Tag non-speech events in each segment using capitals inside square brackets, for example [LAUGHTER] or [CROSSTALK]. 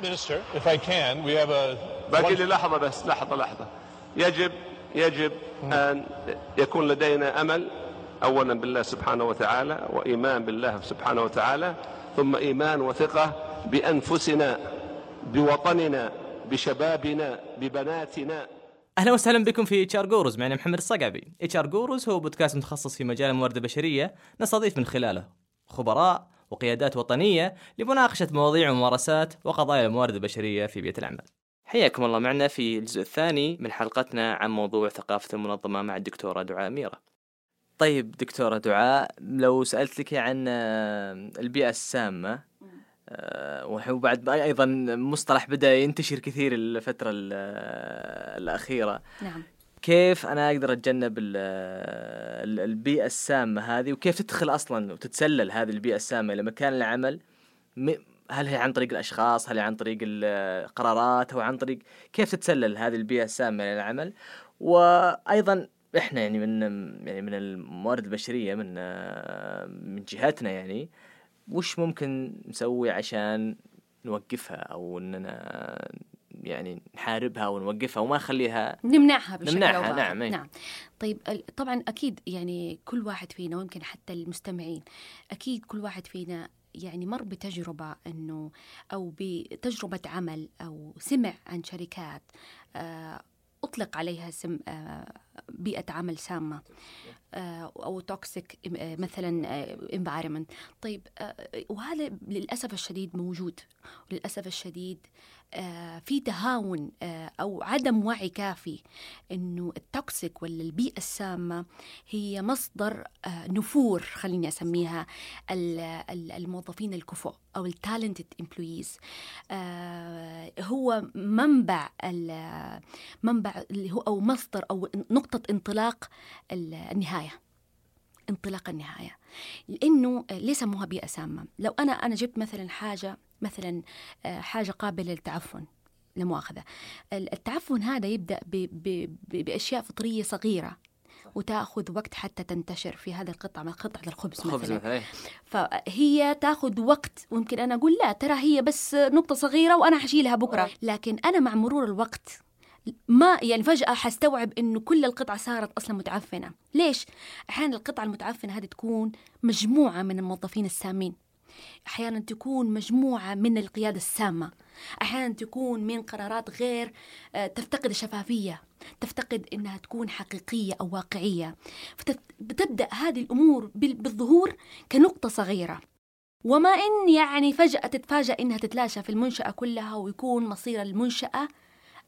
Minister, if I can, we have a. باقي لي لحظة بس لحظة لحظة. يجب يجب أن يكون لدينا أمل أولا بالله سبحانه وتعالى وإيمان بالله سبحانه وتعالى ثم إيمان وثقة بأنفسنا بوطننا بشبابنا ببناتنا. أهلا وسهلا بكم في HR Gurus. معنا محمد الصقعبي. HR Gurus هو بودكاست متخصص في مجال الموارد البشرية نستضيف من خلاله خبراء وقيادات وطنية لمناقشة مواضيع وممارسات وقضايا الموارد البشرية في بيئة العمل حياكم الله معنا في الجزء الثاني من حلقتنا عن موضوع ثقافة المنظمة مع الدكتورة دعاء ميرا. طيب دكتورة دعاء لو سألتك عن آه، البيئة السامة آه، وهو بعد أيضا مصطلح بدأ ينتشر كثير الفترة ال- الأخيرة. نعم. كيف أنا أقدر أتجنب ال- ال- البيئة السامة هذه وكيف تدخل أصلا وتتسلل هذه البيئة السامة إلى مكان العمل؟ هل هي عن طريق الأشخاص؟ هل هي عن طريق القرارات أو عن طريق كيف تتسلل هذه البيئة السامة إلى العمل؟ وأيضا إحنا يعني من يعني من الموارد البشرية من من جهتنا يعني وش ممكن نسوي عشان نوقفها أو إننا يعني نحاربها ونوقفها وما نخليها نمنعها بشكل نمنعها، أو. نعم،. نعم طيب طبعا أكيد يعني كل واحد فينا ويمكن حتى المستمعين أكيد كل واحد فينا يعني مر بتجربة إنه أو بتجربة عمل أو سمع عن شركات آه، أطلق عليها اسم آه، بيئة عمل سامة آه، أو toxic مثلا environment طيب آه، وهذا للأسف الشديد موجود. وللاسف الشديد آه، في تهاون آه، أو عدم وعي كافي إنه ال toxic ولا البيئة السامة هي مصدر آه، نفور خليني أسميها ال- ال- الموظفين الكفؤ أو ال talented employees هو منبع منبع أو مصدر أو نقطة انطلاق ال- النهاية. انطلاق النهاية لأنه ليه سموها بيئه سامه لو أنا أنا جبت مثلا حاجة مثلا آه، حاجة قابلة للتعفن لا مؤاخذه ال- التعفن هذا يبدأ ب ب ب بأشياء فطرية صغيرة وتأخذ وقت حتى تنتشر في هذا القطعة من قطعة الخبز خبز مثلا. مثلا. فهي تأخذ وقت ويمكن أنا أقول لا ترى هي بس نقطة صغيرة وأنا حشيلها بكرة. لكن أنا مع مرور الوقت ما يعني فجأة حستوعب إنه كل القطعة صارت أصلا متعفنة، ليش؟ أحيانا القطعة المتعفنة هذه تكون مجموعة من الموظفين السامين، أحيانا تكون مجموعة من القيادة السامة، أحيانا تكون من قرارات غير آه، تفتقد الشفافية، تفتقد إنها تكون حقيقية أو واقعية، فتبدأ هذه الأمور بال- بالظهور كنقطة صغيرة. وما إن يعني فجأة تتفاجأ إنها تتلاشى في المنشأة كلها ويكون مصير المنشأة ال-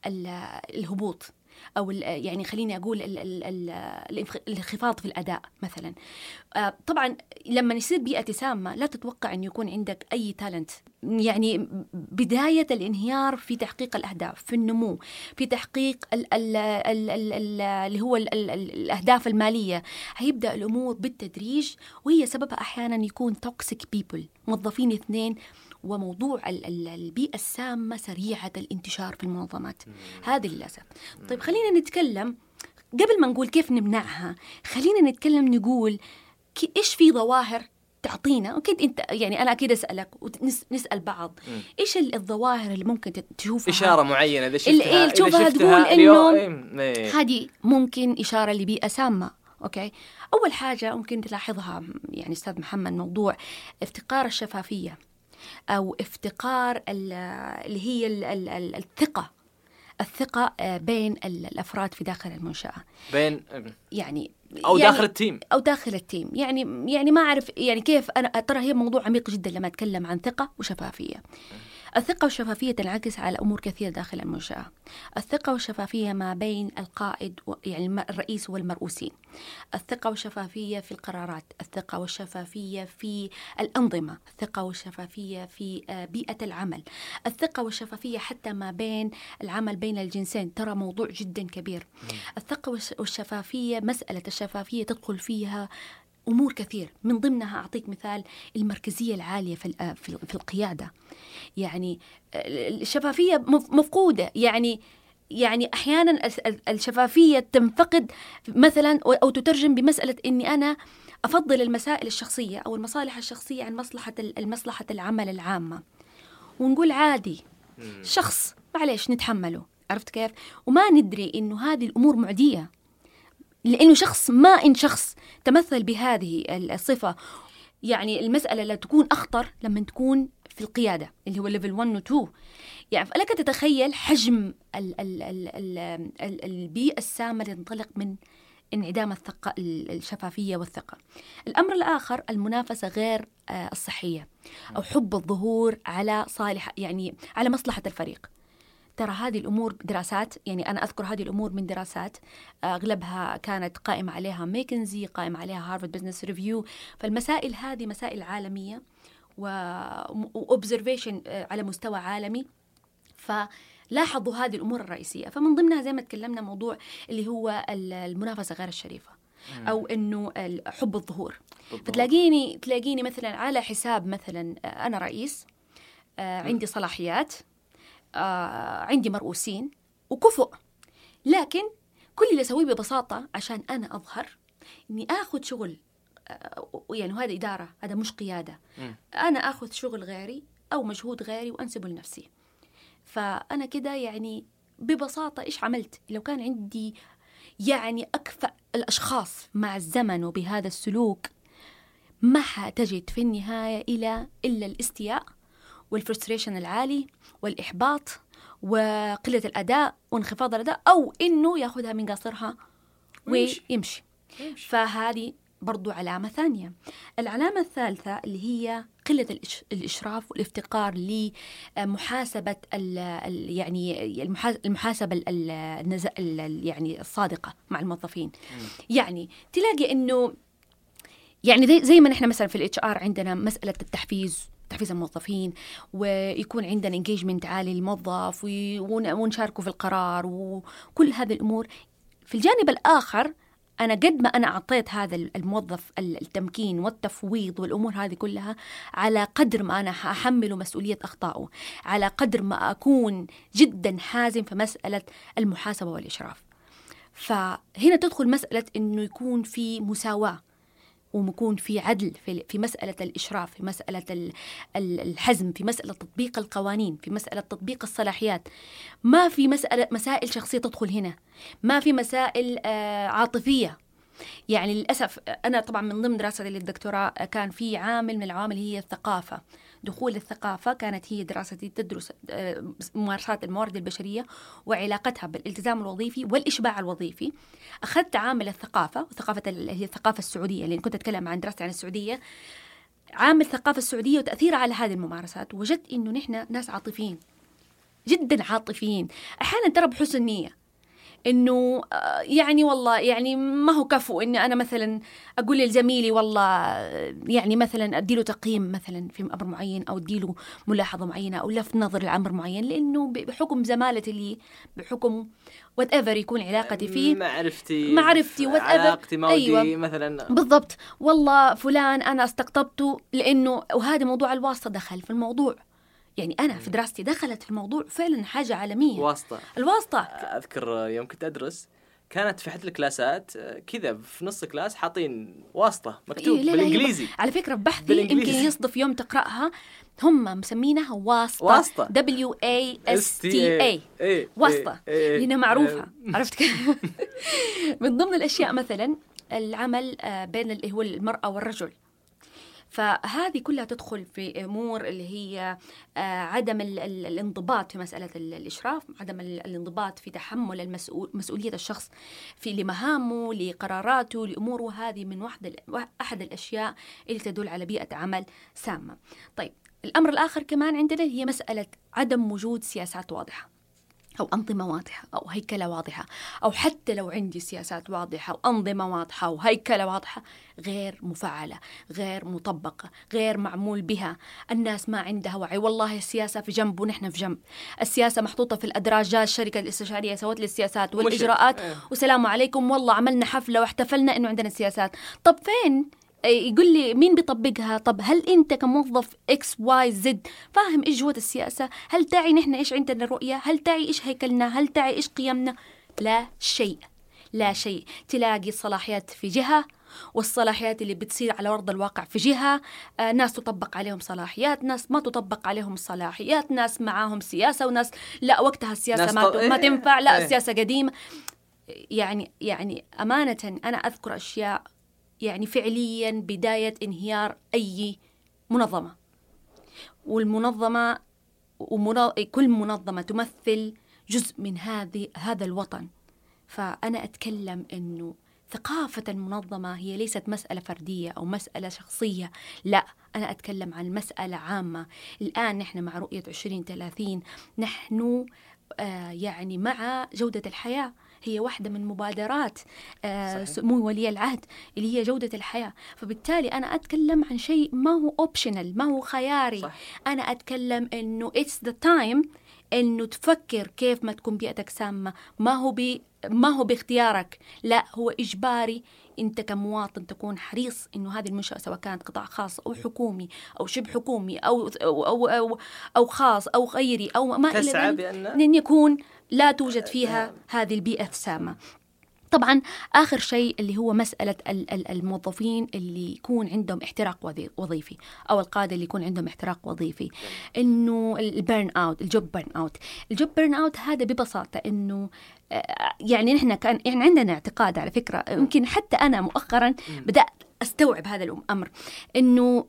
الهبوط أو يعني خليني أقول ال- ال- ال- الإنخ- الانخفاض في الأداء مثلا. آه، طبعا لما يصير بيئة سامة لا تتوقع انه يكون عندك أي talent يعني بداية الانهيار في تحقيق الأهداف في النمو في تحقيق ال ال ال ال ال اللي هو ال ال ال الأهداف المالية. هيبدأ الأمور بالتدريج وهي سببها أحيانا يكون toxic people موظفين اثنين وموضوع ال- ال- البيئة السامة سريعة الانتشار في المنظمات. هذا للأسف. طيب خلينا نتكلم. قبل ما نقول كيف نمنعها خلينا نتكلم نقول إيش في ظواهر تعطينا؟ أكيد أنت يعني أنا أكيد أسألك ونسأل بعض. إيش ال- الظواهر اللي ممكن تشوفها؟ إشارة معينة إذا شفتها اللي- إيه، تشوفها تقول إنه إيه، إيه. هذه ممكن إشارة لبيئة سامة. أوكي؟ أول حاجة ممكن تلاحظها يعني أستاذ محمد موضوع افتقار الشفافية. أو افتقار ال- اللي هي ال- ال- ال- الثقة. الثقة آه، بين ال- الأفراد في داخل المنشأة. بين يعني أو يعني داخل التيم. أو داخل التيم. يعني يعني ما أعرف يعني كيف أنا ترى هي موضوع عميق جدا لما أتكلم عن ثقة وشفافية. الثقة والشفافية تنعكس على أمور كثيرة داخل المنشأة. الثقة والشفافية ما بين القائد و- يعني الرئيس والمرؤوسين. الثقة والشفافية في القرارات. الثقة والشفافية في الأنظمة. الثقة والشفافية في آه، بيئة العمل. الثقة والشفافية حتى ما بين العمل بين الجنسين. ترى موضوع جدا كبير. الثقة والش- والشفافية مسألة الشفافية تدخل فيها أمور كثير. من ضمنها أعطيك مثال المركزية العالية في ال- في ال- في القيادة. يعني الشفافية مف- مفقودة. يعني يعني أحيانا الشفافية تنفقد مثلا أو أو تترجم بمسألة إني أنا أفضل المسائل الشخصية أو المصالح الشخصية عن مصلحة ال- المصلحة العمل العامة. ونقول عادي. شخص معليش نتحمله. عرفت كيف؟ وما ندري إنه هذه الأمور معدية. لأنه شخص ما إن شخص تمثل بهذه الصفة. يعني المسألة لا تكون أخطر لما تكون في القيادة اللي هو ليفل 1 و 2 يعني فلك تتخيل حجم ال ال ال ال ال البيئة السامة اللي تنطلق من انعدام الثقة الشفافية والثقة. الأمر الآخر المنافسة غير آه، الصحية أو حب الظهور على صالح يعني على مصلحة الفريق. ترى هذه الأمور دراسات يعني أنا أذكر هذه الأمور من دراسات أغلبها كانت قائمة عليها ميكنزي قائمة عليها Harvard Business Review فالمسائل هذه مسائل عالمية و observation آه، على مستوى عالمي. فلاحظوا هذه الأمور الرئيسية. فمن ضمنها زي ما تكلمنا موضوع اللي هو المنافسة غير الشريفة أو إنه حب الظهور. فتلاقيني تلاقيني مثلا على حساب مثلا آه، أنا رئيس آه، عندي صلاحيات آه عندي مرؤوسين وكفؤ. لكن كل اللي أسويه ببساطة عشان أنا أظهر إني آخذ شغل آه يعني وهذا إدارة هذا مش قيادة. م. أنا آخذ شغل غيري أو مجهود غيري وانسبه لنفسي. فأنا كده يعني ببساطة إيش عملت؟ لو كان عندي يعني أكفأ الأشخاص مع الزمن وبهذا السلوك ما حتجد في النهاية إلى إلا الاستياء. والفرستريشن العالي والإحباط وقلة الأداء وانخفاض الأداء أو إنه يأخذها من قصرها ويمشي. فهذه برضو علامة ثانية. العلامة الثالثة اللي هي قلة الإشراف والافتقار لمحاسبة يعني المحاسبة ال يعني الصادقة مع الموظفين. يعني تلاقي إنه يعني زي, زي ما نحن مثلا في ال HR عندنا مسألة التحفيز تحفيز الموظفين ويكون عندنا engagement عالي للموظف ونشاركه في القرار وكل هذه الأمور. في الجانب الآخر أنا قد ما أنا أعطيت هذا الموظف التمكين والتفويض والأمور هذه كلها على قدر ما أنا أحمله مسؤولية أخطائه على قدر ما أكون جدا حازم في مسألة المحاسبة والإشراف. فهنا تدخل مسألة أنه يكون في مساواة. ويكون في عدل في في مسألة الإشراف في مسألة الحزم في مسألة تطبيق القوانين في مسألة تطبيق الصلاحيات. ما في مسألة مسائل شخصية تدخل هنا. ما في مسائل آه، عاطفية. يعني للأسف أنا طبعا من ضمن دراستي للدكتوراه كان في عامل من العوامل هي الثقافة. دخول الثقافة كانت هي دراستي تدرس آه، ممارسات الموارد البشرية وعلاقتها بالالتزام الوظيفي والإشباع الوظيفي. أخذت عامل الثقافة وثقافة هي الثقافة السعودية لأن كنت أتكلم عن دراستي عن السعودية. عامل الثقافة السعودية وتأثيرها على هذه الممارسات وجدت إنه نحن ناس عاطفيين جدا عاطفيين. أحيانا ترى بحسن نية. إنه آه، يعني والله يعني ما هو كفو إني أنا مثلا أقول لزميلي والله يعني مثلا أديله تقييم مثلا في أمر معين أو أديله ملاحظة معينة أو لفت نظر لأمر معين لأنه بحكم زمالتي لي بحكم whatever يكون علاقتي فيه معرفتي معرفتي whatever علاقتي مودي أيوة. مثلا. بالضبط. والله فلان أنا استقطبته لأنه وهذا موضوع الواسطة دخل في الموضوع. يعني أنا في دراستي دخلت في الموضوع فعلا حاجة عالمية. واسطة. الواسطة. أذكر يوم كنت أدرس كانت في أحد ال classات كذا في نص class حاطين واسطة مكتوب إيه بالإنجليزي. على فكرة بحثي يمكن يصدف يوم تقرأها. هم مسمينها واسطة. واسطة. دبليو اي اس تي اي واسطة. لأنها معروفة. [LAUGHS] عرفت كيف؟ من ضمن الأشياء مثلا العمل آه، بين اللي هو المرأة والرجل. فهذه كلها تدخل في أمور اللي هي آه، عدم الانضباط في مسألة الإشراف عدم الانضباط في تحمل المسؤول مسؤولية الشخص في لمهامه لقراراته لأموره. هذه من واحدة أحد الأشياء اللي تدل على بيئة عمل سامة. طيب الأمر الآخر كمان عندنا هي مسألة عدم وجود سياسات واضحة. أو أنظمة واضحة أو هيكلة واضحة أو حتى لو عندي سياسات واضحة وأنظمة واضحة وهيكلة واضحة غير مفعلة غير مطبقة غير معمول بها. الناس ما عندها وعي. والله السياسة في جنب ونحن في جنب. السياسة محطوطة في الأدراج جاء الشركة الاستشارية سوت لي السياسات والإجراءات. إيه. وسلام عليكم والله عملنا حفلة واحتفلنا إنه عندنا سياسات. طب فين؟ يقول لي مين بيطبقها؟ طب هل أنت كموظف X Y Z فاهم إيش جوة السياسة؟ هل تعي نحن إيش عندنا رؤية؟ هل تعي إيش هيكلنا؟ هل تعي إيش قيمنا؟ لا شيء لا شيء. تلاقي الصلاحيات في جهة والصلاحيات اللي بتصير على أرض الواقع في جهة آه، ناس تطبق عليهم صلاحيات ناس ما تطبق عليهم الصلاحيات ناس معاهم سياسة وناس لا وقتها السياسة ما, ت- ما إيه. تنفع لا إيه. السياسة قديمة. يعني يعني أمانة أنا أذكر أشياء يعني فعليا بداية انهيار أي منظمة. والمنظمة. كل منظمة تمثل جزء من هذه هذا الوطن. فأنا أتكلم أنه ثقافة المنظمة هي ليست مسألة فردية أو مسألة شخصية. لا أنا أتكلم عن مسألة عامة. الآن نحن مع رؤية 2030 نحن آه يعني مع جودة الحياة. هي واحدة من مبادرات آه سمو ولي العهد اللي هي جودة الحياة. فبالتالي أنا أتكلم عن شيء ما هو اوبشنال ما هو خياري. صح. أنا أتكلم إنه it's the time إنه تفكر كيف ما تكون بيئتك سامة. ما هو بي ما هو باختيارك. لا هو إجباري أنت كمواطن تكون حريص إنه هذه المنشأة سواء كانت قطاع خاص أو حكومي أو شبه حكومي أو أو أو, أو, أو خاص أو غيري أو ما تسعى ذلك. أن يكون لا توجد فيها هذه البيئة السامة. طبعا آخر شيء اللي هو ال- الموظفين اللي يكون عندهم احتراق وظي- وظيفي أو القادة اللي يكون عندهم احتراق وظيفي. إنه ال burnout ال job burnout ال job burnout هذا ببساطة إنه آه، يعني نحن كان يعني عندنا اعتقاد على فكرة يمكن حتى أنا مؤخرا بدأت أستوعب هذا الأمر إنه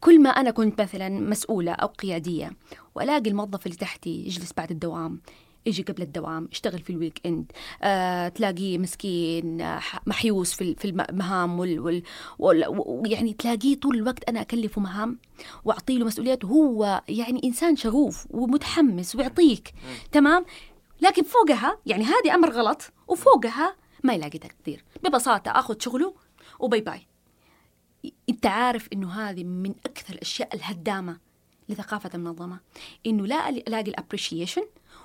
كل ما أنا كنت مثلا مسؤولة أو قيادية وألاقي الموظف اللي تحتي يجلس بعد الدوام يجي قبل الدوام يشتغل في ال weekend آه، تلاقيه مسكين آه، محيوس في في المهام وال, وال, وال ويعني تلاقيه طول الوقت أنا أكلفه مهام واعطي له مسؤوليات. وهو يعني إنسان شغوف ومتحمس ويعطيك. تمام؟ لكن فوقها يعني هذه أمر غلط وفوقها ما يلاقي تقدير. ببساطة آخذ شغله و bye bye. أنت عارف إنه هذه من أكثر الأشياء الهدامة لثقافة المنظمة إنه لا الاقي ال appreciation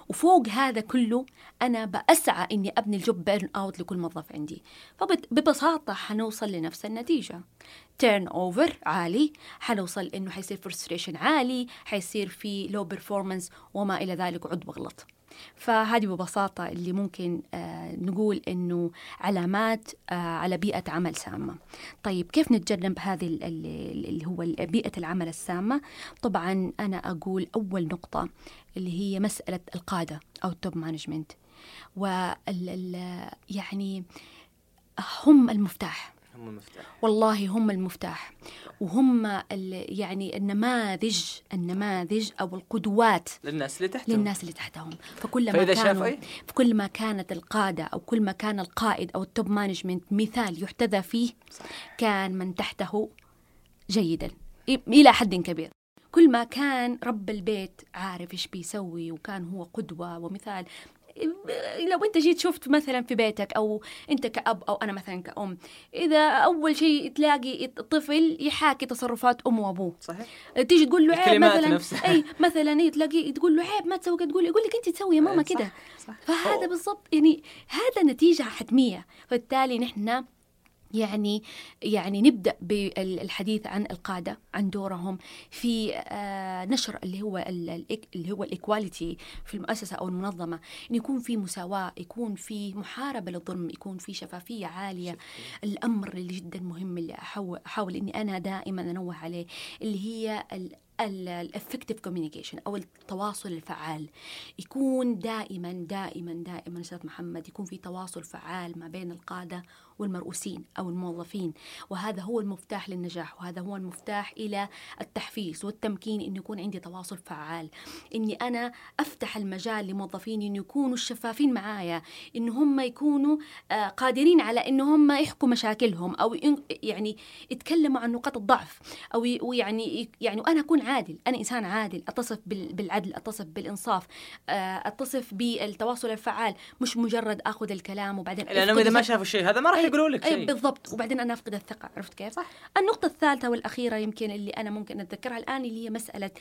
وفوق هذا كله أنا بأسعى إني أبني ال job burnout لكل موظف عندي. فببساطه حنوصل لنفس النتيجة. turnover عالي. حنوصل إنه حيصير frustration عالي حيصير في low performance وما إلى ذلك وعد بغلط فهذه ببساطة اللي ممكن آه نقول إنه علامات آه على بيئة عمل سامة. طيب كيف نتجنب هذه ال- ال- اللي هو بيئة العمل السامة؟ طبعا أنا أقول أول نقطة اللي هي مسألة القادة أو ال top management. وال ال- يعني هم المفتاح. هم المفتاح. والله هم المفتاح. وهم ال- يعني النماذج النماذج أو القدوات للناس اللي تحتهم. للناس اللي تحتهم. فكلما فإذا كانوا أي- فكل ما كانت القادة أو كل ما كان القائد أو ال top management مثال يحتذى فيه كان من تحته جيدا إلى حد كبير. كل ما كان رب البيت عارف إيش بيسوي وكان هو قدوة ومثال لو انت جيت شفت مثلا في بيتك أو انت كأب أو أنا مثلا كأم إذا أول شيء تلاقي الطفل يحاكي تصرفات امه وأبوه صحيح تيجي تقول له عيب مثلا نفسها. أي مثلا اي تلاقي تقول له عيب ما تسوي تقول يقول لك أنت تسوي يا ماما صح، كده صح. فهذا بالضبط يعني هذا نتيجة حتمية فبالتالي نحن يعني يعني نبدأ بالحديث عن القادة عن دورهم في آه، نشر اللي هو ال- ال- اللي هو ال equality في المؤسسة أو المنظمة. إن يكون في مساواة يكون في محاربة للظلم يكون في شفافية عالية. الأمر اللي جدا مهم اللي أحاول إني أنا دائما أنوه عليه اللي هي ال ال effective communication أو التواصل الفعال. يكون دائما دائما دائما أستاذ محمد يكون في تواصل فعال ما بين القادة والمرؤوسين أو الموظفين وهذا هو المفتاح للنجاح وهذا هو المفتاح إلى التحفيز والتمكين إنه يكون عندي تواصل فعال إني أنا أفتح المجال لموظفين إنه يكونوا شفافين معايا ان هم يكونوا آه، قادرين على ان هم يحكوا مشاكلهم أو ين- يعني يتكلموا عن نقاط الضعف أو ي- ويعني يعني وأنا أكون عادل أنا إنسان عادل أتصف بال- بالعدل أتصف بالإنصاف آه، أتصف بالتواصل الفعال مش مجرد آخذ الكلام وبعدين لانهم أفقد إذا ما. شافوا الشيء هذا ما راح أي- يقولوا لك أي شيء. بالضبط. وبعدين أنا أفقد الثقة عرفت كيف؟ صح. النقطة الثالثة والأخيرة يمكن اللي أنا ممكن أتذكرها الآن اللي هي مسألة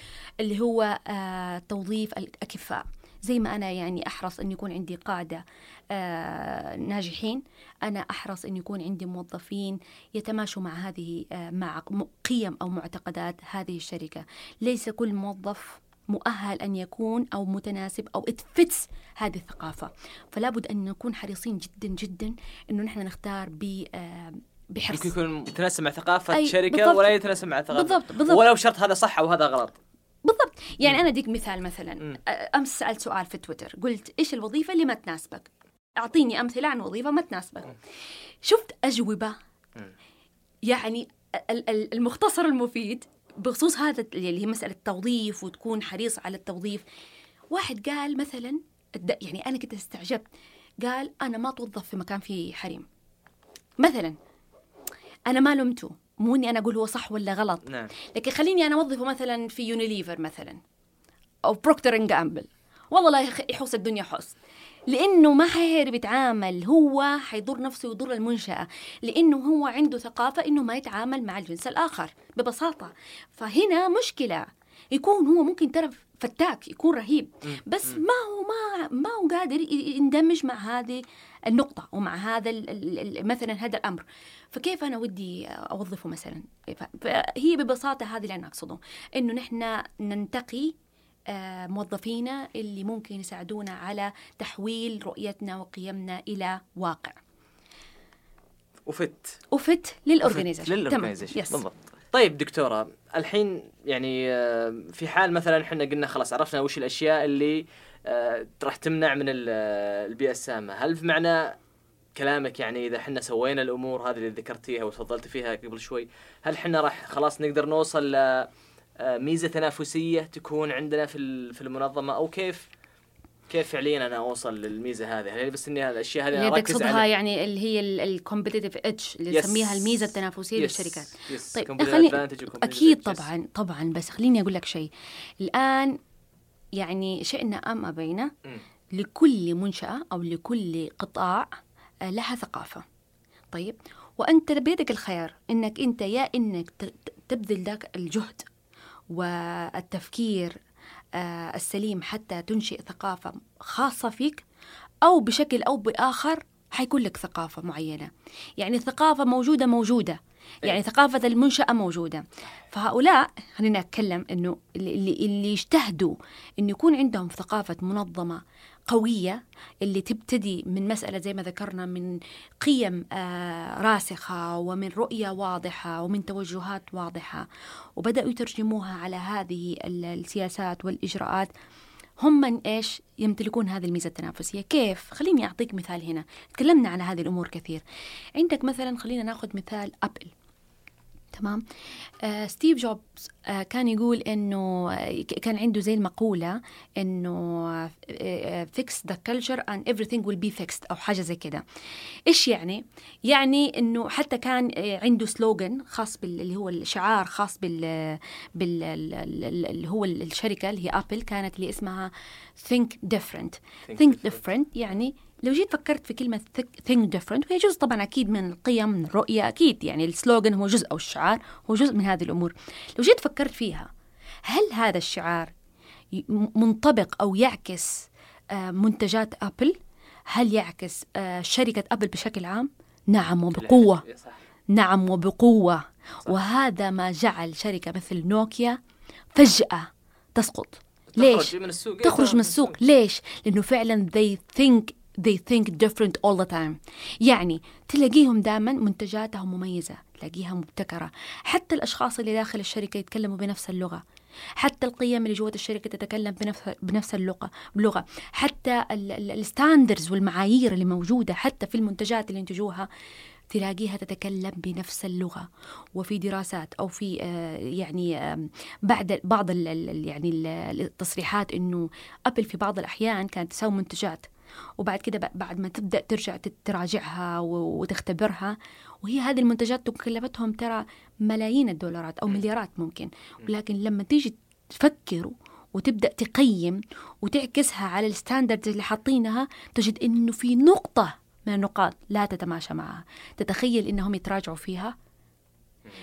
اللي هو آه توظيف الأكفاء. زي ما أنا يعني أحرص أن يكون عندي قادة آه ناجحين أنا أحرص أن يكون عندي موظفين يتماشوا مع هذه آه مع قيم أو معتقدات هذه الشركة. ليس كل موظف مؤهل أن يكون أو متناسب أو اتفتس هذه الثقافة. فلا بد أن نكون حريصين جدا جدا إنه نحن نختار ب آه، بحرص. يمكن يكون يتناسب مع ثقافة أي، شركة بالضبط. ولا يتناسب مع ثقافة. بالضبط، بالضبط. ولو شرط هذا صح أو هذا غلط. بالضبط. يعني أنا أديك مثال مثلا. أ- أمس سألت سؤال في تويتر. قلت إيش الوظيفة اللي ما تناسبك؟ أعطيني أمثلة عن وظيفة ما تناسبك. شفت أجوبة؟ يعني ال- ال- المختصر المفيد بخصوص هذا اللي هي مسألة التوظيف وتكون حريص على التوظيف. واحد قال مثلا يعني أنا كنت استعجبت. قال أنا ما توظف في مكان فيه حريم. مثلا أنا ما لمته مو إني أنا أقول هو صح ولا غلط. نعم. لكن خليني أنا أوظفه مثلا في يونيليفر مثلا أو Procter and Gamble والله لا يحوس الدنيا حوس لأنه ما حيعرف يتعامل هو حيضر نفسه ويضر المنشأة. لأنه هو عنده ثقافة إنه ما يتعامل مع الجنس الآخر ببساطة. فهنا مشكلة. يكون هو ممكن ترى فتاك يكون رهيب. بس ما هو ما ما هو قادر يندمج مع هذه النقطة ومع هذا مثلا هذا الأمر. فكيف أنا ودي أوظفه مثلا؟ فهي ببساطة هذا اللي أنا أقصده. إنه نحن ننتقي موظفينا اللي ممكن يساعدونا على تحويل رؤيتنا وقيمنا إلى واقع. وفت وفت للأورجنايزيشن للأورجنايزيشن بالضبط. طيب دكتورة الحين يعني آه، في حال مثلا إحنا قلنا خلاص عرفنا وش الأشياء اللي آه، راح تمنع من ال- آه، البيئة السامة. هل في معنى كلامك يعني إذا إحنا سوينا الأمور هذه اللي ذكرتيها وتفضلت فيها قبل شوي هل إحنا راح خلاص نقدر نوصل ل آه، ميزة تنافسية تكون عندنا في في المنظمة أو كيف كيف فعليا أنا أوصل للميزة هذه هل بس إني الاشياء هذه اللي تقصدها يعني اللي هي الكومبتيتيف ايدج اللي Yes. نسميها الميزة التنافسية Yes. للشركات Yes. طيب خليني أكيد. طبعا طبعا بس خليني أقول لك شيء الآن يعني شئنا أم أبينا. لكل منشأة أو لكل قطاع آه، لها ثقافة طيب وأنت بيدك الخيار إنك أنت يا إنك تبذل ذاك الجهد والتفكير آه، السليم حتى تنشئ ثقافة خاصة فيك أو بشكل أو بآخر حيكون لك ثقافة معينة. يعني الثقافة موجودة موجودة. يعني ثقافة المنشأة موجودة. فهؤلاء خلينا أتكلم أنه اللي, اللي اللي يجتهدوا أنه يكون عندهم ثقافة منظمة قوية اللي تبتدي من مسألة زي ما ذكرنا من قيم آه راسخة ومن رؤية واضحة ومن توجهات واضحة وبدأوا يترجموها على هذه ال- السياسات والإجراءات. هم من إيش؟ يمتلكون هذه الميزة التنافسية. كيف؟ خليني أعطيك مثال هنا. تكلمنا على هذه الأمور كثير. عندك مثلا خلينا ناخذ مثال أبل. تمام؟ آه ستيف جوبز آه كان يقول إنه آه كان عنده زي المقولة إنه fix the culture and everything will be fixed أو حاجة زي كده. إيش يعني؟ يعني إنه حتى كان عنده slogan خاص بال اللي هو الشعار خاص بال بال ال- ال- اللي هو الشركة اللي هي ابل كانت اللي اسمها think different. Think think different. different يعني لو جيت فكرت في كلمة think- different وهي جزء طبعا أكيد من القيم من الرؤية أكيد يعني ال slogan هو جزء أو الشعار هو جزء من هذه الأمور. لو جيت فكرت فيها هل هذا الشعار منطبق أو يعكس آه، منتجات أبل؟ هل يعكس آه، شركة أبل بشكل عام؟ نعم وبقوة. نعم وبقوة. وهذا ما جعل شركة مثل نوكيا فجأة تسقط. ليش؟ تخرج من السوق. تخرج من السوق. ليش؟ لأنه فعلا they think they think different all the time. يعني تلاقيهم دائما منتجاتهم مميزة تلاقيها مبتكرة. حتى الأشخاص اللي داخل الشركة يتكلموا بنفس اللغة. حتى القيم اللي جوة الشركة تتكلم بنفس بنفس اللغة بلغة. حتى الستاندرز والمعايير اللي موجودة حتى في المنتجات اللي ينتجوها تلاقيها تتكلم بنفس اللغة. وفي دراسات أو في آه، يعني بعد بعض يعني ال- التصريحات إنه أبل في بعض الأحيان كانت تسوي منتجات وبعد كده بعد ما تبدأ ترجع تراجعها وتختبرها وهي هذه المنتجات كلفتهم ترى ملايين الدولارات أو مليارات ممكن. ولكن لما تيجي تفكر وتبدأ تقيم وتعكسها على الستاندردز اللي حاطينها تجد إنه في نقطة من النقاط لا تتماشى معها. تتخيل إنهم يتراجعوا فيها؟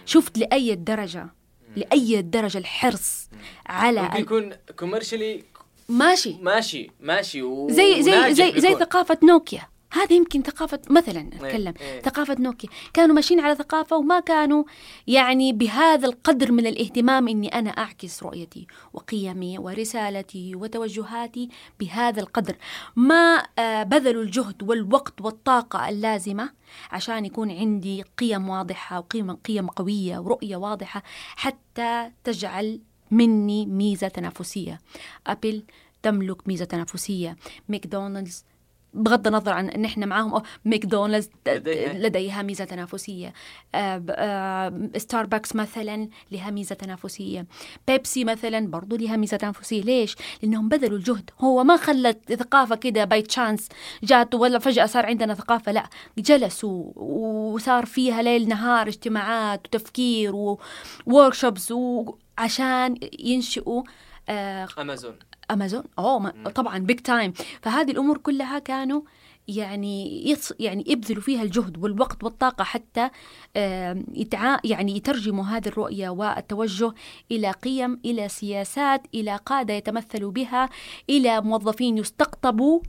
شفت لأي درجة؟ لأي درجة الحرص على يكون كوميرشلي ماشي. ماشي ماشي. و... زي زي زي زي بيكون. ثقافة نوكيا. هذه يمكن ثقافة مثلا نتكلم. إيه. ثقافة نوكيا. كانوا ماشيين على ثقافة وما كانوا يعني بهذا القدر من الاهتمام إني أنا أعكس رؤيتي وقيمي ورسالتي وتوجهاتي بهذا القدر. ما آه، بذلوا الجهد والوقت والطاقة اللازمة عشان يكون عندي قيم واضحة وقيم قيم قوية ورؤية واضحة حتى تجعل مني ميزة تنافسية. أبل تملك ميزة تنافسية. ماكدونالدز بغض النظر عن إن إحنا معاهم ماكدونالدز لديها. ميزة تنافسية. آه، ب- آه، ستاربكس مثلا لها ميزة تنافسية. بيبسي مثلا برضو لها ميزة تنافسية. ليش؟ لأنهم بذلوا الجهد. هو ما خلت ثقافة كده by chance جات ولا فجأة صار عندنا ثقافة. لا جلسوا وصار فيها ليل نهار اجتماعات وتفكير و workshops عشان ينشئوا آه، أمازون. أمازون؟ أوه ما- طبعا big time فهذه الأمور كلها كانوا يعني يص يعني يبذلوا فيها الجهد والوقت والطاقة حتى يتع... يعني يترجموا هذه الرؤية والتوجه إلى قيم إلى سياسات إلى قادة يتمثلوا بها إلى موظفين يستقطبوا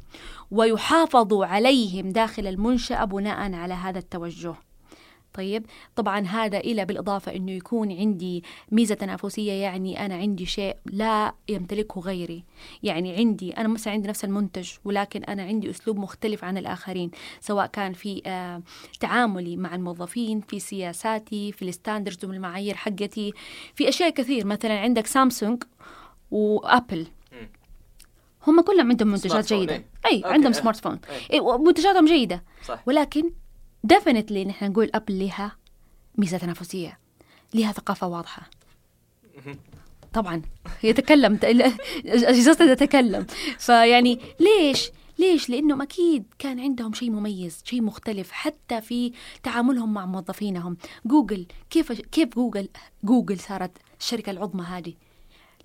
ويحافظوا عليهم داخل المنشأة بناء على هذا التوجه. طيب طبعا هذا إلى بالإضافة أنه يكون عندي ميزة تنافسية يعني أنا عندي شيء لا يمتلكه غيري يعني عندي أنا مثلا عندي نفس المنتج ولكن أنا عندي أسلوب مختلف عن الآخرين سواء كان في آه تعاملي مع الموظفين في سياساتي في ال standards والمعايير حقتي في أشياء كثير مثلا عندك سامسونج وأبل. هم كلهم عندهم منتجات جيدة إيه. أي okay، عندهم. smart phone إيه. إيه ومنتجاتهم جيدة صح ولكن definitely نحن نقول ابل لها ميزة تنافسية لها ثقافة واضحة. طبعا يتكلم اجهزتها تتكلم. فيعني ليش؟ ليش؟ لأنهم أكيد كان عندهم شيء مميز شيء مختلف حتى في تعاملهم مع موظفينهم. جوجل كيف كيف جوجل جوجل صارت الشركة العظمى هذه؟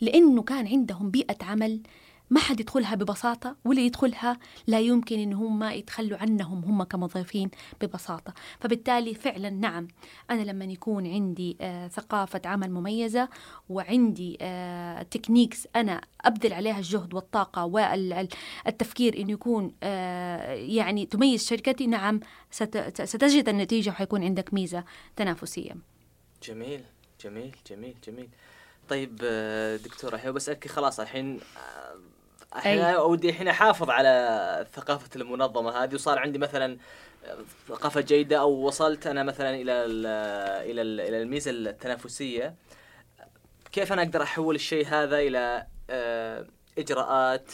لأنه كان عندهم بيئة عمل ما حد يدخلها ببساطة واللي يدخلها لا يمكن إن هم يتخلوا عنهم هم كموظفين ببساطة. فبالتالي فعلا نعم أنا لما يكون عندي آه ثقافة عمل مميزة وعندي آه تكنيكس أنا أبذل عليها الجهد والطاقة والتفكير إنه يكون آه يعني تميز شركتي نعم ست- ستجد النتيجة وحيكون عندك ميزة تنافسية. جميل جميل جميل جميل. طيب آه، دكتورة الحين بسألك خلاص الحين أي. ودي الحين احافظ على ثقافة المنظمة هذه وصار عندي مثلا ثقافة جيدة أو وصلت أنا مثلا إلى ال إلى ال إلى الميزة التنافسية. كيف أنا أقدر أحول الشيء هذا إلى آه، إجراءات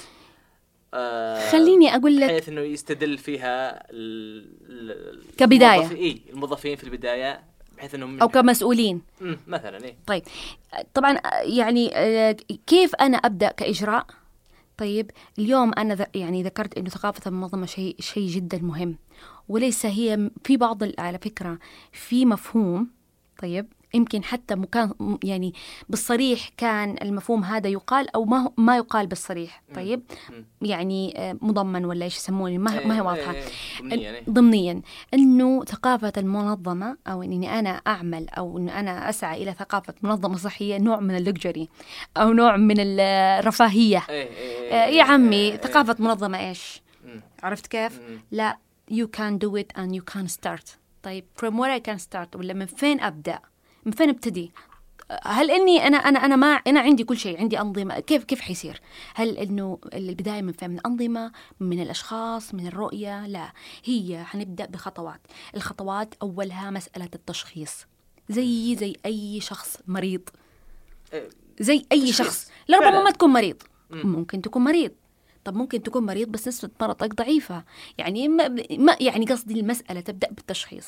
آه، خليني أقول لك بحيث إنه يستدل فيها كبداية. الموظفين- إيه الموظفين في البداية بحيث إنهم أو كمسؤولين. مثلا إيه. طيب. طبعا يعني آه، كيف أنا أبدأ كإجراء؟ طيب اليوم أنا ذ- يعني ذكرت إنه ثقافة المنظمة شيء شيء جدا مهم وليس هي في بعض على فكرة في مفهوم طيب يمكن حتى مكان يعني بالصريح كان المفهوم هذا يقال أو ما ما يقال بالصريح. طيب. يعني آه، مضمن ولا إيش يسمونه؟ ما هي- ما هي واضحة. إيه، إيه، ضمنيا إيه. إنه ثقافة المنظمة أو اني أنا أعمل أو ان أنا أسعى إلى ثقافة منظمة صحية نوع من اللكجري أو نوع من الرفاهية. إيه، إيه، آه، إيه، يا عمي إيه، ثقافة منظمة إيش. عرفت كيف. لا you can do it and you can start. طيب from where I can start ولا من فين أبدأ؟ من فين أبتدي؟ هل إني أنا أنا أنا ما أنا عندي كل شيء عندي أنظمة. كيف كيف حيصير؟ هل إنه البداية من فين من انظمه من الأشخاص من الرؤية؟ لا. هي حنبدأ بخطوات. الخطوات أولها مسألة التشخيص. زي زي أي شخص مريض. إيه، زي أي. شخص. لربما. ما تكون مريض. مم. ممكن تكون مريض. طب ممكن تكون مريض بس نسبة مرضك ضعيفة. يعني ما, يعني قصدي المسألة تبدأ بالتشخيص.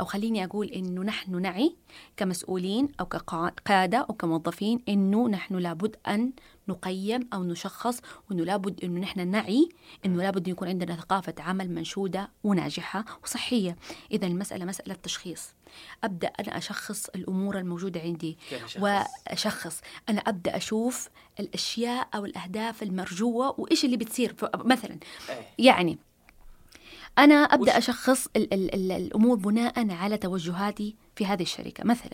أو خليني أقول إنه نحن نعي كمسؤولين أو كقادة أو كموظفين إنه نحن لابد أن نقيم أو نشخص وإنه لابد إنه نحن نعي إنه لابد يكون عندنا ثقافة عمل منشودة وناجحة وصحية. إذا المسألة مسألة تشخيص. أبدأ أنا أشخص الأمور الموجودة عندي؟ وأشخص. أنا أبدأ أشوف الأشياء أو الأهداف المرجوة وإيش اللي بتصير. مثلا إيه. يعني أنا أبدأ وش- أشخص ال ال ال الأمور بناء على توجهاتي في هذه الشركة. مثلا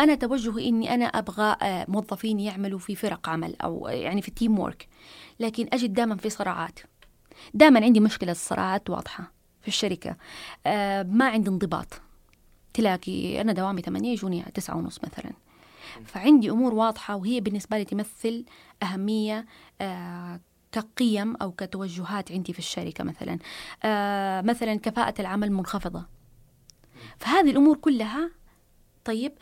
أنا توجهي إني أنا أبغى آه، موظفين يعملوا في فرق عمل أو يعني في تيم وورك لكن أجد دائما في صراعات. دائما عندي مشكلة الصراعات واضحة في الشركة. آه ما عندي انضباط. تلاقي أنا دوامي ثمانية يجوني تسعة ونص مثلا. فعندي أمور واضحة وهي بالنسبة لي تمثل أهمية آه كقيم أو كتوجهات عندي في الشركة مثلا. آه مثلا كفاءة العمل منخفضة. فهذه الأمور كلها طيب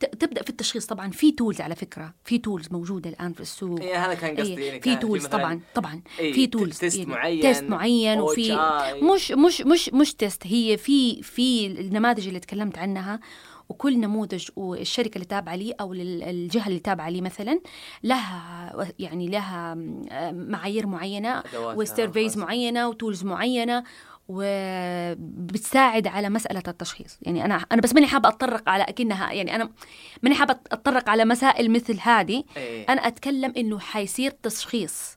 تبدأ في التشخيص طبعا. في tools على فكرة. في tools موجودة الآن في السوق. إيه هذا كان قصدي. إيه، يعني في tools طبعا. طبعا. إيه، في tools test يعني معين، test معين وفي. مش مش مش مش test هي في في النماذج اللي تكلمت عنها. وكل نموذج والشركة اللي تابعة لي أو الجهة اللي تابعة لي مثلا لها يعني لها معايير معينة و service. معينة و tools معينة وبتساعد على مسألة التشخيص يعني أنا أنا بس ماني حابة أتطرق على أكنها يعني أنا ماني حابة أتطرق على مسائل مثل هذه إيه. أنا أتكلم إنه حيصير تشخيص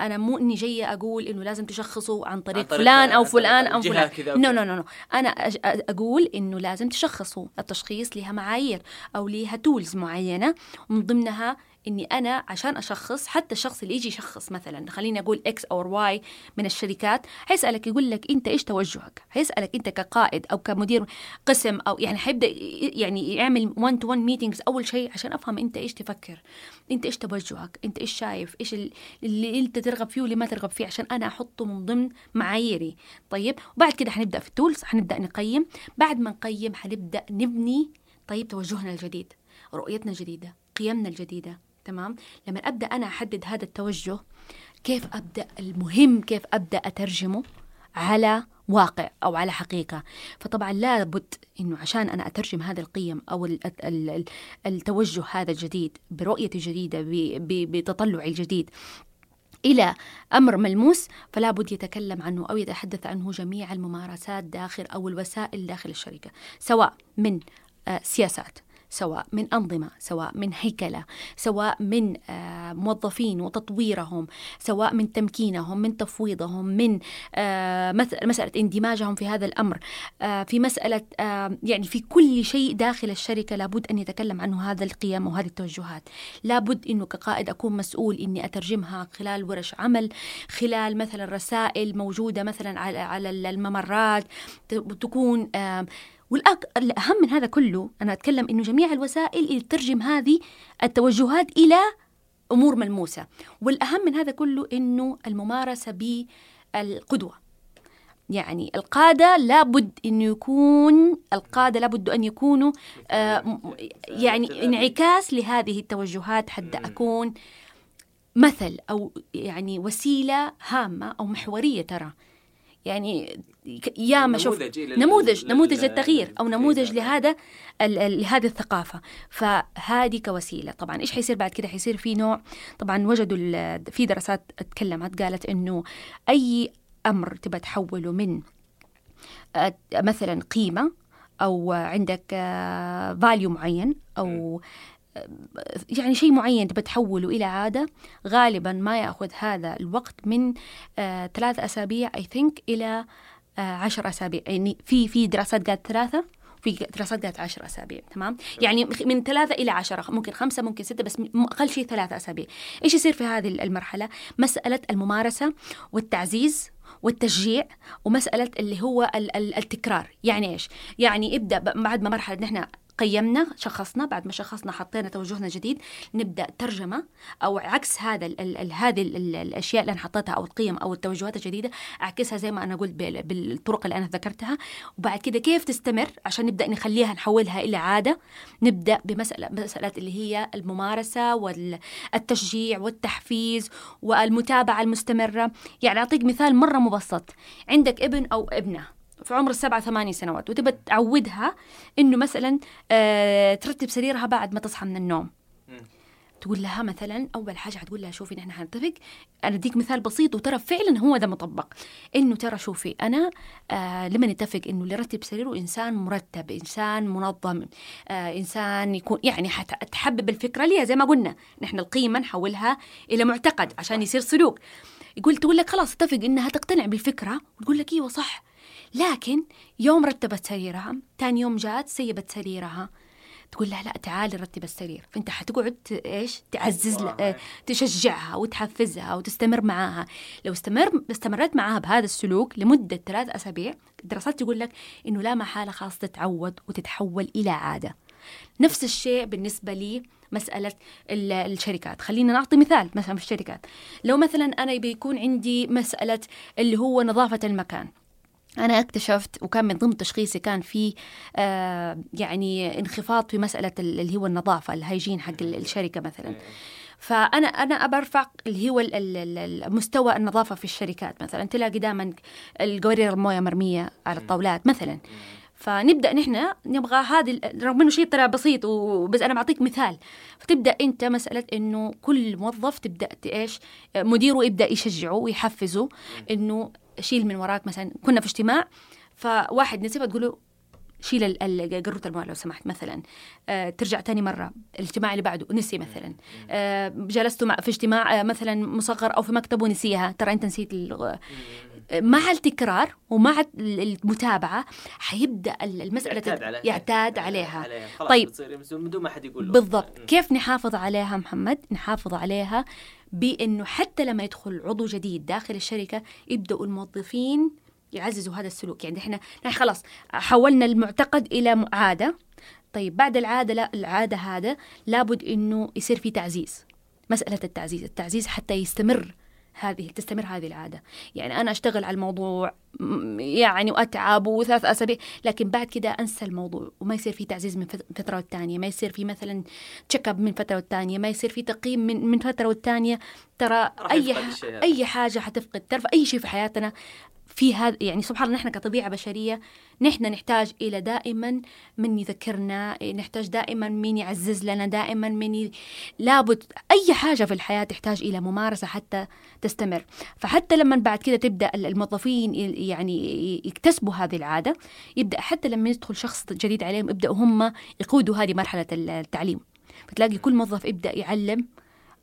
أنا مو إني جاية أقول إنه لازم تشخصوا عن طريق, عن طريق فلان طريق فلان أو الجهة فلان. No. no no أنا أج- أقول إنه لازم تشخصوا. التشخيص لها معايير أو لها tools معينة ومن ضمنها إني أنا عشان أشخص حتى الشخص اللي يجي يشخص مثلا خليني أقول X أو Y من الشركات حيسألك يقول لك أنت إيش توجهك؟ حيسألك أنت كقائد أو كمدير قسم أو يعني حيبدأ يعني يعمل 1 to 1 meetings أول شيء عشان أفهم أنت إيش تفكر. أنت إيش توجهك؟ أنت إيش شايف؟ إيش ال- اللي أنت ترغب فيه واللي ما ترغب فيه عشان أنا أحطه من ضمن معاييري. طيب وبعد كده حنبدأ في التولز حنبدأ نقيم. بعد ما نقيم حنبدأ نبني طيب توجهنا الجديد رؤيتنا الجديدة قيمنا الجديدة. تمام؟ لما أبدأ أنا أحدد هذا التوجه كيف أبدأ؟ المهم كيف أبدأ أترجمه على واقع أو على حقيقة. فطبعا لابد إنه عشان أنا أترجم هذه القيم أو ال- ال- ال- التوجه هذا الجديد برؤيتي الجديده بتطلعي الجديد إلى أمر ملموس فلا بد يتكلم عنه أو يتحدث عنه جميع الممارسات داخل أو الوسائل داخل الشركة سواء من آه، سياسات. سواء من أنظمة سواء من هيكلة سواء من آه، موظفين وتطويرهم سواء من تمكينهم من تفويضهم من آه، مسألة اندماجهم في هذا الأمر. آه، في مسألة يعني في كل شيء داخل الشركة لابد أن يتكلم عنه هذا القيم وهذه التوجهات. لابد أنه كقائد أكون مسؤول أني أترجمها خلال ورش عمل خلال مثلا رسائل موجودة مثلا على الممرات تكون آم، والأك... الأهم من هذا كله أنا أتكلم إنه جميع الوسائل اللي تترجم هذه التوجهات إلى أمور ملموسة والأهم من هذا كله إنه الممارسة بالقدوة. يعني القادة لابد أن يكون القادة لابد أن يكونوا آه يعني انعكاس لهذه التوجهات حتى أكون مثل أو يعني وسيلة هامة أو محورية ترى. يعني ك- ياما شوف نموذج إيه نموذج لل- نموذج لل- للتغيير أو نموذج للتغيير. لهذا ال- لهذه الثقافة. فهذه كوسيله طبعا إيش حيصير بعد كده؟ حيصير في نوع طبعا وجدوا في دراسات اتكلمت قالت إنه أي أمر تبى تحوله من آه، مثلا قيمة أو عندك value معين أو آه، يعني شيء معين تبى تحوله إلى عادة غالبا ما يأخذ هذا الوقت من آه، ثلاث أسابيع I think إلى آه، عشر أسابيع. يعني في في دراسات قالت ثلاثة في دراسات قالت عشر أسابيع تمام؟ يعني من ثلاثة إلى عشرة ممكن خمسة ممكن ستة بس أقل شيء ثلاثة أسابيع. إيش يصير في هذه المرحلة؟ مسألة الممارسة والتعزيز والتشجيع ومسألة اللي هو ال- ال- التكرار. يعني إيش؟ يعني ابدأ بعد ما مرحلة نحن قيمنا شخصنا بعد ما شخصنا حطينا توجهنا جديد نبدأ ترجمة أو عكس هذا ال هذه ال ال الأشياء اللي أنا حطيتها أو القيم أو التوجهات الجديدة أعكسها زي ما أنا قلت بال- بالطرق اللي أنا ذكرتها. وبعد كده كيف تستمر؟ عشان نبدأ نخليها نحولها إلى عادة. نبدأ بمساله مسألة اللي هي الممارسة والتشجيع والتحفيز والمتابعة المستمرة. يعني أعطيك مثال مرة مبسط. عندك ابن أو ابنة. في عمر السبعة ثمانية سنوات وتبى تعودها إنه مثلا آه ترتب سريرها بعد ما تصحى من النوم. تقول لها مثلا أول حاجة حتقول لها شوفي نحن حنتفق أنا أديك مثال بسيط وترى فعلا هو ده مطبق. إنه ترى شوفي أنا آه لما نتفق إنه اللي يرتب سريره إنسان مرتب إنسان منظم آه إنسان يكون يعني حتحبب الفكرة ليها زي ما قلنا نحن القيمة نحولها إلى معتقد عشان يصير سلوك. يقول تقول لك خلاص اتفق إنها تقتنع بالفكرة وتقول لك إيوه صح. لكن يوم رتبت سريرها ثاني يوم جات سيبت سريرها. تقول لها لا تعالي رتب السرير. فأنت حتقعد إيش؟ تعزز آه، تشجعها وتحفزها وتستمر معاها. لو استمر استمرت معاها بهذا السلوك لمدة ثلاث أسابيع الدراسات تقول لك إنه لا محالة خلاص تتعود وتتحول إلى عادة. نفس الشيء بالنسبة لي مسألة ال- الشركات. خلينا نعطي مثال مثلا في الشركات. لو مثلا أنا بيكون عندي مسألة اللي هو نظافة المكان. أنا اكتشفت وكان من ضمن تشخيصي كان في آه يعني انخفاض في مسألة ال- اللي هو النظافة الهيجين حق ال- الشركة مثلا. فأنا أنا أبى أرفع اللي هو ال- ال- ال- المستوى النظافة في الشركات مثلا. تلاقي دائما القوارير الموية مرمية على الطاولات مثلا. فنبدأ نحن نبغى هذه رغم إنه شيء ترى بسيط وبس أنا بعطيك مثال. فتبدأ أنت مسألة إنه كل موظف تبدأ إيش؟ مديره يبدأ يشجعه ويحفزه إنه شيل من وراك مثلا. كنا في اجتماع فواحد نسي تقول له شيل ال- ال- قارورة المويه لو سمحت مثلا. آه ترجع تاني مرة الاجتماع اللي بعده نسي مثلا. آه جلست مع في اجتماع آه مثلا مصغر أو في مكتب ونسيها ترى أنت نسيت مع التكرار ومع المتابعة حيبدأ المسألة يعتاد عليها. يعتاد عليها. خلاص طيب. بتصير من دون ما حد يقول له. بالضبط. كيف نحافظ عليها محمد؟ نحافظ عليها بإنه حتى لما يدخل عضو جديد داخل الشركة يبدأوا الموظفين يعززوا هذا السلوك. يعني إحنا خلاص حولنا المعتقد إلى عادة. طيب بعد العادة لا العادة هذا لابد إنه يصير في تعزيز. مسألة التعزيز التعزيز حتى يستمر هذه تستمر هذه العادة. يعني أنا أشتغل على الموضوع يعني واتعب وثلاث أسابيع لكن بعد كده أنسى الموضوع وما يصير في تعزيز من فت- فتره والتانيه ما يصير في مثلا تشيك اب من فترة والتانيه ما يصير في تقييم من من فترة والتانيه ترى أي. أي حاجة حتفقد تعرف أي شيء في حياتنا في هذا يعني سبحان الله نحن كطبيعة بشرية نحن نحتاج إلى دائما من يذكرنا نحتاج دائما من يعزز لنا دائما من ي... لابد أي حاجة في الحياة تحتاج إلى ممارسة حتى تستمر فحتى لما بعد كده تبدأ الموظفين يعني يكتسبوا هذه العادة. يبدأ حتى لما يدخل شخص جديد عليهم يبداوا هم يقودوا هذه مرحلة التعليم. فتلاقي كل موظف يبدأ يعلم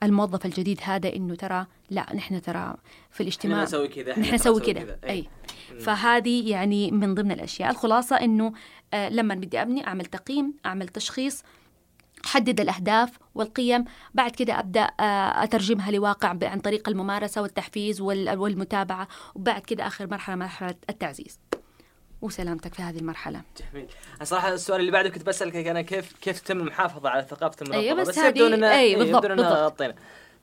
الموظف الجديد هذا إنه ترى لا نحن ترى في الاجتماع إحنا نسوي كذا نحن نسوي كذا. أي. أي. فهذه يعني من ضمن الأشياء. الخلاصة إنه آه لما بدي أبني أعمل تقييم أعمل تشخيص حدد الأهداف والقيم بعد كده أبدأ آه، أترجمها لواقع عن طريق الممارسة والتحفيز وال- والمتابعة وبعد كده آخر مرحلة مرحلة التعزيز. وسلامتك في هذه المرحلة. جميل. أنا صراحة السؤال اللي بعده كنت بسألك أنا كيف كيف تتم المحافظه على ثقافة المنظمه أيوة، بس يبدو هذه- إننا- أي، إيه، بالضبط، يبدو بالضبط. غطينا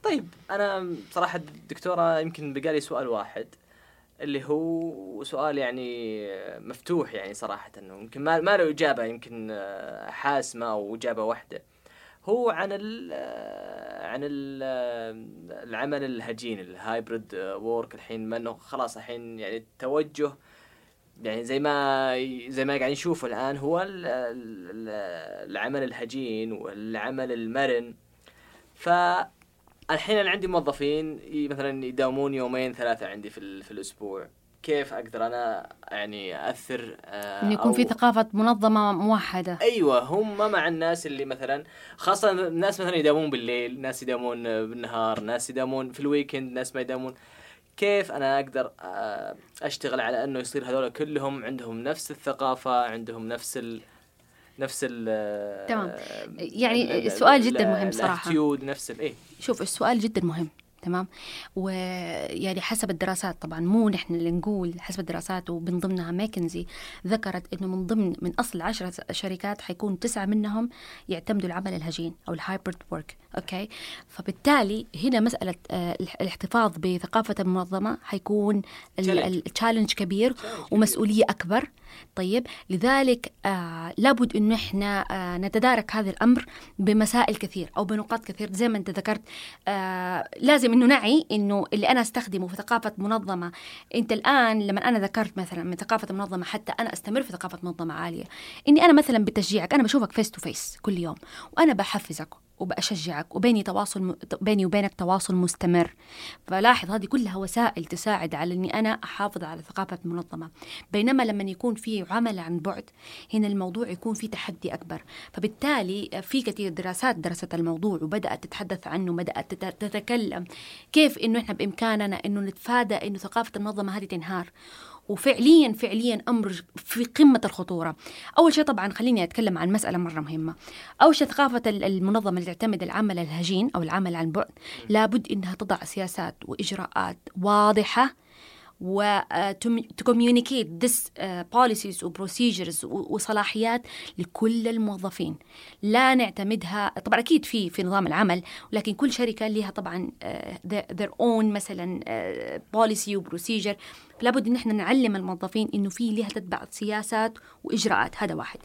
طيب أنا صراحة الدكتورة يمكن بقالي سؤال واحد. اللي هو سؤال يعني مفتوح يعني صراحة إنه يمكن ما ما له إجابة يمكن آه، حاسمة أو إجابة واحدة. هو عن ال عن ال العمل الهجين ال hybrid work الحين ما إنه خلاص الحين يعني التوجه يعني زي ما زي ما قاعد نشوف الآن هو ال- ال- العمل الهجين والعمل المرن. فالحين أنا عندي موظفين مثلا يداومون يومين ثلاثة عندي في ال- في الأسبوع. كيف أقدر أنا يعني اثر آه، انه يكون في ثقافة منظمة موحدة. أيوه هم مع الناس اللي مثلا خاصة الناس مثلا يداومون بالليل ناس يداومون بالنهار ناس يداومون في الويكند ناس ما يداومون. كيف أنا أقدر آه، أشتغل على إنه يصير هذول كلهم عندهم نفس الثقافة عندهم نفس ال نفس ال تمام. يعني السؤال جداً مهم. ال attitude نفس ال إيه شوف السؤال جدا مهم تمام ويعني حسب الدراسات طبعا مو نحن اللي نقول حسب الدراسات ومن ضمنها ماكنزي ذكرت إنه من ضمن من أصل عشرة شركات حيكون تسعة منهم يعتمدوا العمل الهجين أو ال hybrid work okay؟ فبالتالي هنا مسألة آه، الاح- الاحتفاظ بثقافة المنظمه حيكون. ال challenge كبير ومسؤولية أكبر. طيب لذلك آه لابد انه إحنا آه نتدارك هذا الأمر بمسائل كثير أو بنقاط كثير. زي ما أنت ذكرت آه لازم إنه نعي إنه اللي أنا أستخدمه في ثقافة منظمة. أنت الآن لما أنا ذكرت مثلا من ثقافة منظمة حتى أنا أستمر في ثقافة منظمة عالية إني أنا مثلا بتشجيعك أنا بشوفك face to face كل يوم وأنا بحفزك وبشجعك وبيني تواصل. بيني وبينك تواصل مستمر. فلاحظ هذه كلها وسائل تساعد على إني أنا أحافظ على ثقافة منظمة. بينما لما يكون في عمل عن بعد هنا الموضوع يكون في تحدي أكبر. فبالتالي في كثير دراسات درست الموضوع وبدأت تتحدث عنه بدات تت- تتكلم كيف إنه إحنا بإمكاننا إنه نتفادى إنه ثقافة المنظمة هذه تنهار. وفعليا فعليا أمر في قمة الخطورة. أول شيء طبعا خليني أتكلم عن مسألة مرة مهمة. أول شيء ثقافة ال- المنظمة اللي تعتمد العمل الهجين أو العمل عن بعد لابد إنها تضع سياسات وإجراءات واضحة و uh, to, to communicate this uh, policies و procedures و- وصلاحيات لكل الموظفين. لا نعتمدها طبعا أكيد في في نظام العمل ولكن كل شركة لها طبعا their, their own مثلا uh, policy و procedure. لابد إن إحنا نعلم الموظفين إنه في لها تتبع سياسات واجراءات هذا واحد.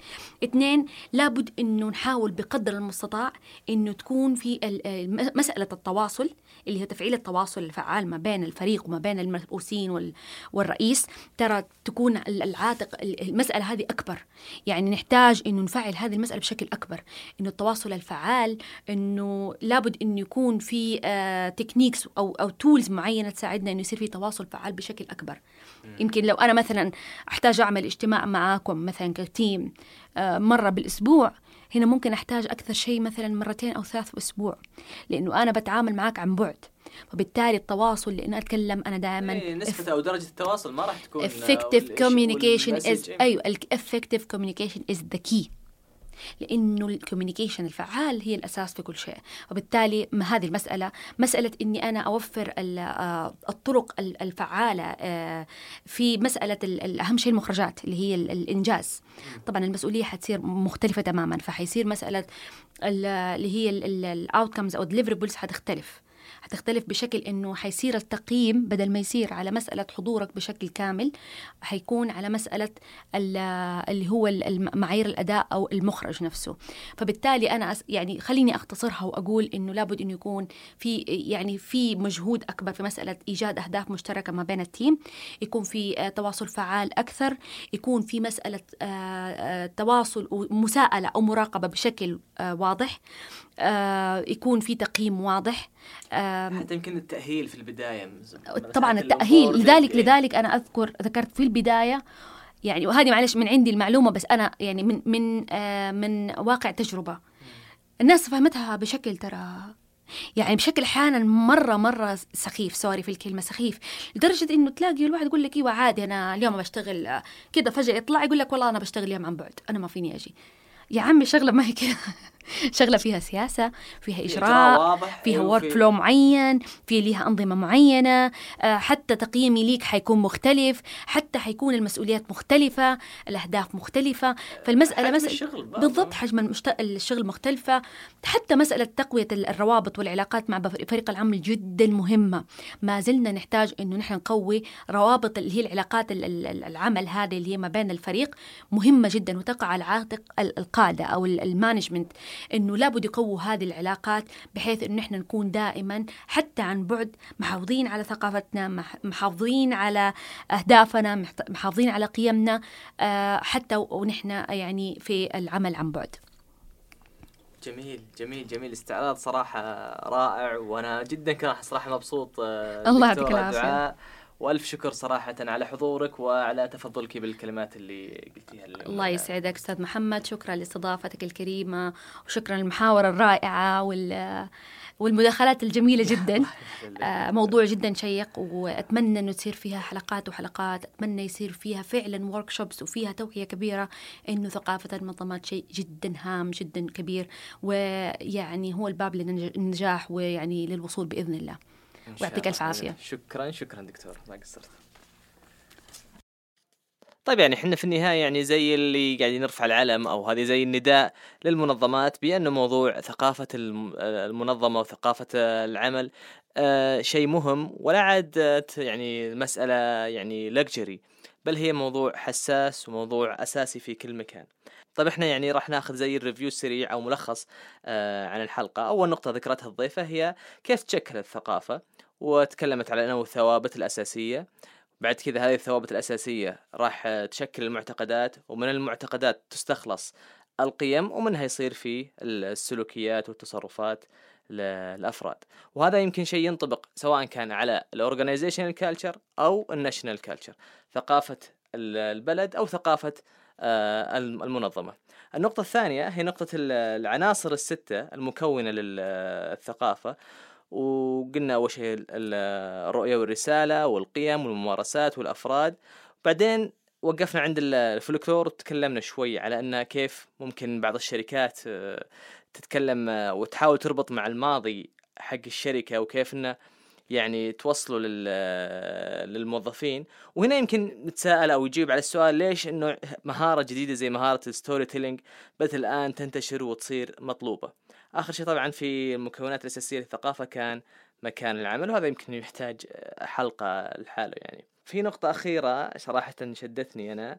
اثنين لابد إنه نحاول بقدر المستطاع إنه تكون في الم- مسألة التواصل. اللي هي تفعيل التواصل الفعال ما بين الفريق وما بين المرؤوسين وال- والرئيس ترى تكون ال- العاتق ال- المسألة هذه أكبر. يعني نحتاج إنه نفعل هذه المسألة بشكل أكبر. إنه التواصل الفعال إنه لابد انه يكون في آه techniques أو أو tools معينة تساعدنا إنه يصير في تواصل فعال بشكل أكبر. يمكن لو أنا مثلا أحتاج أعمل اجتماع معاكم مثلا كتيم آه، مرة بالأسبوع هنا ممكن أحتاج أكثر شيء مثلا مرتين أو ثلاث في أسبوع لأنه أنا بتعامل معك عن بعد فبالتالي التواصل لأنه أتكلم أنا دائما إيه، نسبة أو درجة التواصل ما راح تكون effective وال- communication is. أيوه effective communication is the key لأنه الكوميونيكيشن الفعال هي الأساس في كل شيء. وبالتالي ما هذه المسألة مسألة إني أنا أوفر آه، الطرق ال- الفعالة آه، في مسألة ال- ال- أهم شيء المخرجات اللي هي ال- الإنجاز. طبعا المسؤولية حتصير مختلفة تماما فحيصير مسألة ال- اللي هي الاوتكمز أو deliverables حتختلف. حتختلف بشكل إنه حيصير التقييم بدل ما يصير على مسألة حضورك بشكل كامل حيكون على مسألة ال- اللي هو معايير الأداء أو المخرج نفسه. فبالتالي أنا يعني خليني أختصرها وأقول إنه لابد إنه يكون في يعني في مجهود أكبر في مسألة إيجاد أهداف مشتركة ما بين التيم يكون في آه، تواصل فعال أكثر يكون في مسألة آه، آه، تواصل ومساءله أو مراقبة بشكل واضح. يكون في تقييم واضح. حتى يمكن التأهيل في البداية طبعا مسألة التأهيل لذلك. لذلك أنا أذكر ذكرت في البداية يعني وهذه معلش من عندي المعلومة بس أنا يعني من من آه من واقع تجربة. الناس فهمتها بشكل ترى يعني بشكل أحيانا مرة مرة سخيف sorry في الكلمة سخيف. لدرجة إنه تلاقي الواحد يقول لك إيوه عادي أنا اليوم بشتغل آه، كده فجأة يطلع يقول لك والله أنا بشتغل اليوم عن بعد أنا ما فيني أجي. يا عمي شغلة ما هي كده. [LAUGHS] شغلة فيها سياسة فيها إجراء إجراء واضح، فيها أيوة، work في- flow معين في ليها أنظمة معينة آه، حتى تقييمي ليك حيكون مختلف حتى حيكون المسؤوليات مختلفة الأهداف مختلفة. فالمسألة مسألة برضه. بالضبط حجم المشت... الشغل مختلفة. حتى مسألة تقوية ال- الروابط والعلاقات مع فريق العمل جدا مهمة. ما زلنا نحتاج أنه نحن نقوي روابط اللي هي العلاقات ال- ال- العمل هذه اللي هي ما بين الفريق مهمة جدا وتقع على عاتق ال- القادة أو ال- المانجمنت. أنه لابد يقووا هذه العلاقات بحيث أنه نحن نكون دائما حتى عن بعد محافظين على ثقافتنا مح- محافظين على أهدافنا محت- محافظين على قيمنا آه، حتى ونحن يعني في العمل عن بعد. جميل جميل جميل. استعراض صراحة رائع وأنا جدا كان صراحة مبسوط آه، الله يعطيك العافية. وألف شكر صراحة على حضورك وعلى تفضلك بالكلمات اللي قلتيها. الله يسعدك أستاذ محمد. شكرا لاستضافتك الكريمة وشكرا للمحاور الرائعة وال والمداخلات الجميلة جدا. [LAUGHS] آه، موضوع جدا شيق وأتمنى أنه تصير فيها حلقات وحلقات. أتمنى يصير فيها فعلا ورك وفيها توعية كبيرة إنه ثقافة المنظمات شيء جدا هام جدا كبير. ويعني هو الباب للنجاح ويعني للوصول بإذن الله. ويعطيك ألف الله. عافية. شكرا شكرا دكتور ما قصرت طيب يعني إحنا في النهاية يعني زي اللي قاعدين نرفع العلم أو هذه زي النداء للمنظمات بأن موضوع ثقافة الم- المنظمة وثقافة العمل آه، شيء مهم ولا عاد آه، يعني مسألة يعني لكجري بل هي موضوع حساس وموضوع أساسي في كل مكان. طيب إحنا يعني راح ناخذ زي الريفيو السريع أو ملخص آه، عن الحلقة، أول نقطة ذكرتها الضيفة هي كيف تشكل الثقافة وتكلمت على أنه الثوابت الأساسية. بعد كذا هذه الثوابت الأساسية راح تشكل المعتقدات ومن المعتقدات تستخلص القيم ومنها يصير في السلوكيات والتصرفات للأفراد. وهذا يمكن شيء ينطبق سواء كان على ال organizational culture أو ال national culture ثقافة ال- البلد أو ثقافة آه، الم- المنظمة. النقطة الثانية هي نقطة ال- العناصر الستة المكونة للثقافه وقلنا أول شيء ال- ال- الرؤية والرسالة والقيم والممارسات والأفراد. بعدين وقفنا عند ال- الفلكلور وتكلمنا شوي على انه كيف ممكن بعض الشركات آه، تتكلم آه، وتحاول تربط مع الماضي حق الشركة وكيف إنه يعني توصلوا لل- للموظفين. وهنا يمكن نتساءل أو يجيب على السؤال ليش إنه مهارة جديدة زي مهارة ال storytelling بدات الآن تنتشر وتصير مطلوبة. آخر شيء طبعا في المكونات الأساسية للثقافة كان مكان العمل وهذا يمكن يحتاج حلقة لحاله يعني. في نقطة أخيرة صراحة شدتني أنا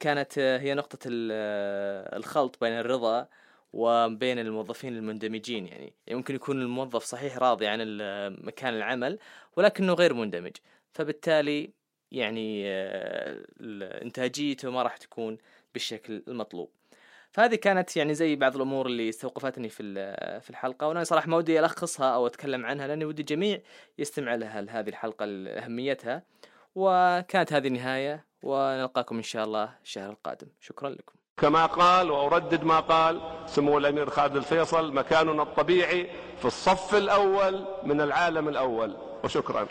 كانت هي نقطة ال- الخلط بين الرضا وبين الموظفين المندمجين يعني. يعني يكون الموظف صحيح راضي عن مكان العمل ولكنه غير مندمج. فبالتالي يعني آه، إنتاجيته ما راح تكون بالشكل المطلوب. فهذه كانت يعني زي بعض الأمور اللي استوقفتني في في الحلقة. وأنا صراحة ما ودي ألخصها أو أتكلم عنها لأني ودي الجميع يستمع لها هذه الحلقة لاهميتها وكانت هذه النهاية ونلقاكم إن شاء الله الشهر القادم. شكرا لكم. كما قال وأردد ما قال سمو الأمير خالد الفيصل مكاننا الطبيعي في الصف الأول من العالم الأول. وشكرا.